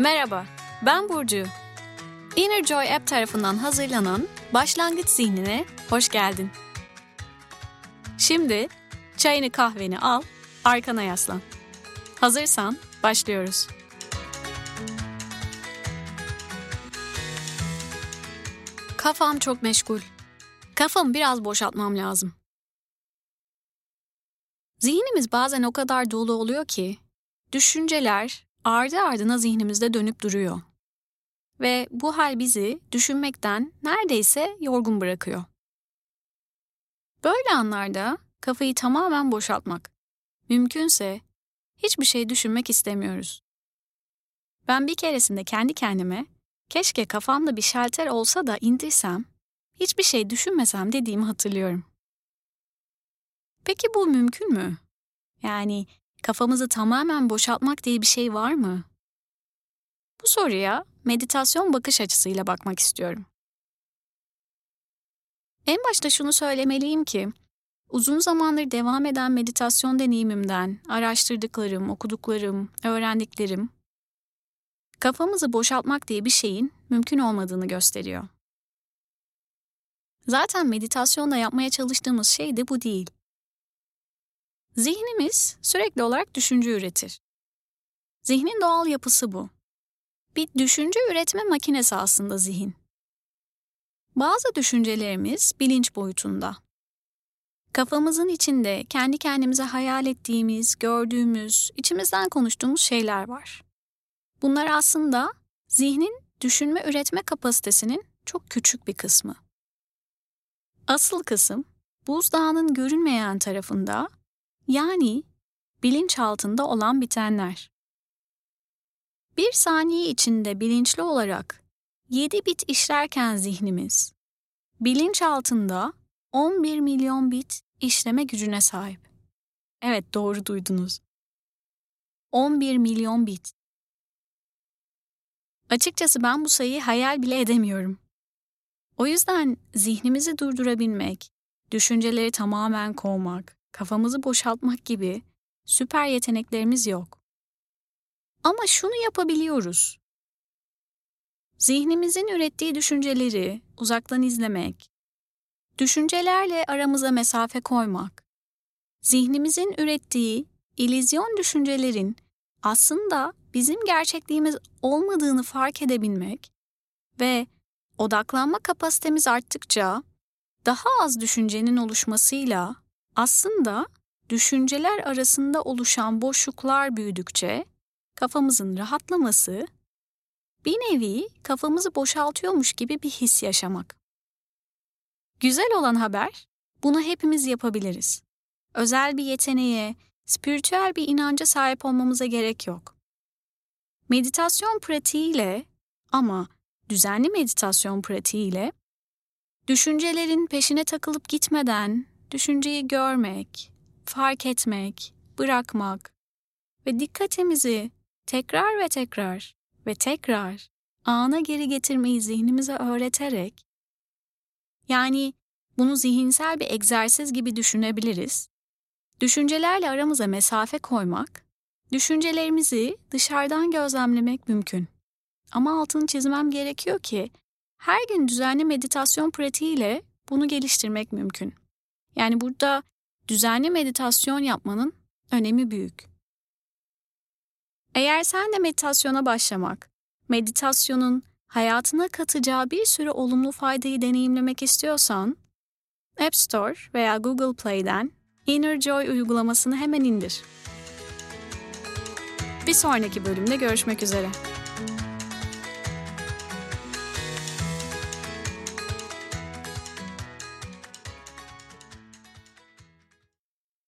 Merhaba, ben Burcu. Inner Joy App tarafından hazırlanan Başlangıç Zihnine hoş geldin. Şimdi çayını kahveni al, arkana yaslan. Hazırsan başlıyoruz. Kafam çok meşgul. Kafamı biraz boşaltmam lazım. Zihnimiz bazen o kadar dolu oluyor ki düşünceler ardı ardına zihnimizde dönüp duruyor. Ve bu hal bizi düşünmekten neredeyse yorgun bırakıyor. Böyle anlarda kafayı tamamen boşaltmak, mümkünse hiçbir şey düşünmek istemiyoruz. Ben bir keresinde kendi kendime keşke kafamda bir şalter olsa da indirsem, hiçbir şey düşünmesem dediğimi hatırlıyorum. Peki bu mümkün mü? Yani kafamızı tamamen boşaltmak diye bir şey var mı? Bu soruya meditasyon bakış açısıyla bakmak istiyorum. En başta şunu söylemeliyim ki, uzun zamandır devam eden meditasyon deneyimimden, araştırdıklarım, okuduklarım, öğrendiklerim, kafamızı boşaltmak diye bir şeyin mümkün olmadığını gösteriyor. Zaten meditasyonda yapmaya çalıştığımız şey de bu değil. Zihnimiz sürekli olarak düşünce üretir. Zihnin doğal yapısı bu. Bir düşünce üretme makinesi aslında zihin. Bazı düşüncelerimiz bilinç boyutunda. Kafamızın içinde kendi kendimize hayal ettiğimiz, gördüğümüz, içimizden konuştuğumuz şeyler var. Bunlar aslında zihnin düşünme üretme kapasitesinin çok küçük bir kısmı. Asıl kısım buzdağının görünmeyen tarafında yani bilinç altında olan bitenler. Bir saniye içinde bilinçli olarak 7 bit işlerken zihnimiz, bilinç altında 11 milyon bit işleme gücüne sahip. Evet doğru duydunuz. 11 milyon bit. Açıkçası ben bu sayıyı hayal bile edemiyorum. O yüzden zihnimizi durdurabilmek, düşünceleri tamamen kovmak, kafamızı boşaltmak gibi süper yeteneklerimiz yok. Ama şunu yapabiliyoruz. Zihnimizin ürettiği düşünceleri uzaktan izlemek, düşüncelerle aramıza mesafe koymak, zihnimizin ürettiği ilizyon düşüncelerin aslında bizim gerçekliğimiz olmadığını fark edebilmek ve odaklanma kapasitemiz arttıkça daha az düşüncenin oluşmasıyla aslında düşünceler arasında oluşan boşluklar büyüdükçe kafamızın rahatlaması bir nevi kafamızı boşaltıyormuş gibi bir his yaşamak. Güzel olan haber, bunu hepimiz yapabiliriz. Özel bir yeteneğe, spiritüel bir inanca sahip olmamıza gerek yok. Meditasyon pratiğiyle ama düzenli meditasyon pratiğiyle düşüncelerin peşine takılıp gitmeden düşünceyi görmek, fark etmek, bırakmak ve dikkatimizi tekrar ve tekrar ve tekrar ana geri getirmeyi zihnimize öğreterek yani bunu zihinsel bir egzersiz gibi düşünebiliriz. Düşüncelerle aramıza mesafe koymak, düşüncelerimizi dışarıdan gözlemlemek mümkün. Ama altını çizmem gerekiyor ki her gün düzenli meditasyon pratiğiyle bunu geliştirmek mümkün. Yani burada düzenli meditasyon yapmanın önemi büyük. Eğer sen de meditasyona başlamak, meditasyonun hayatına katacağı bir sürü olumlu faydayı deneyimlemek istiyorsan, App Store veya Google Play'den Inner Joy uygulamasını hemen indir. Bir sonraki bölümde görüşmek üzere.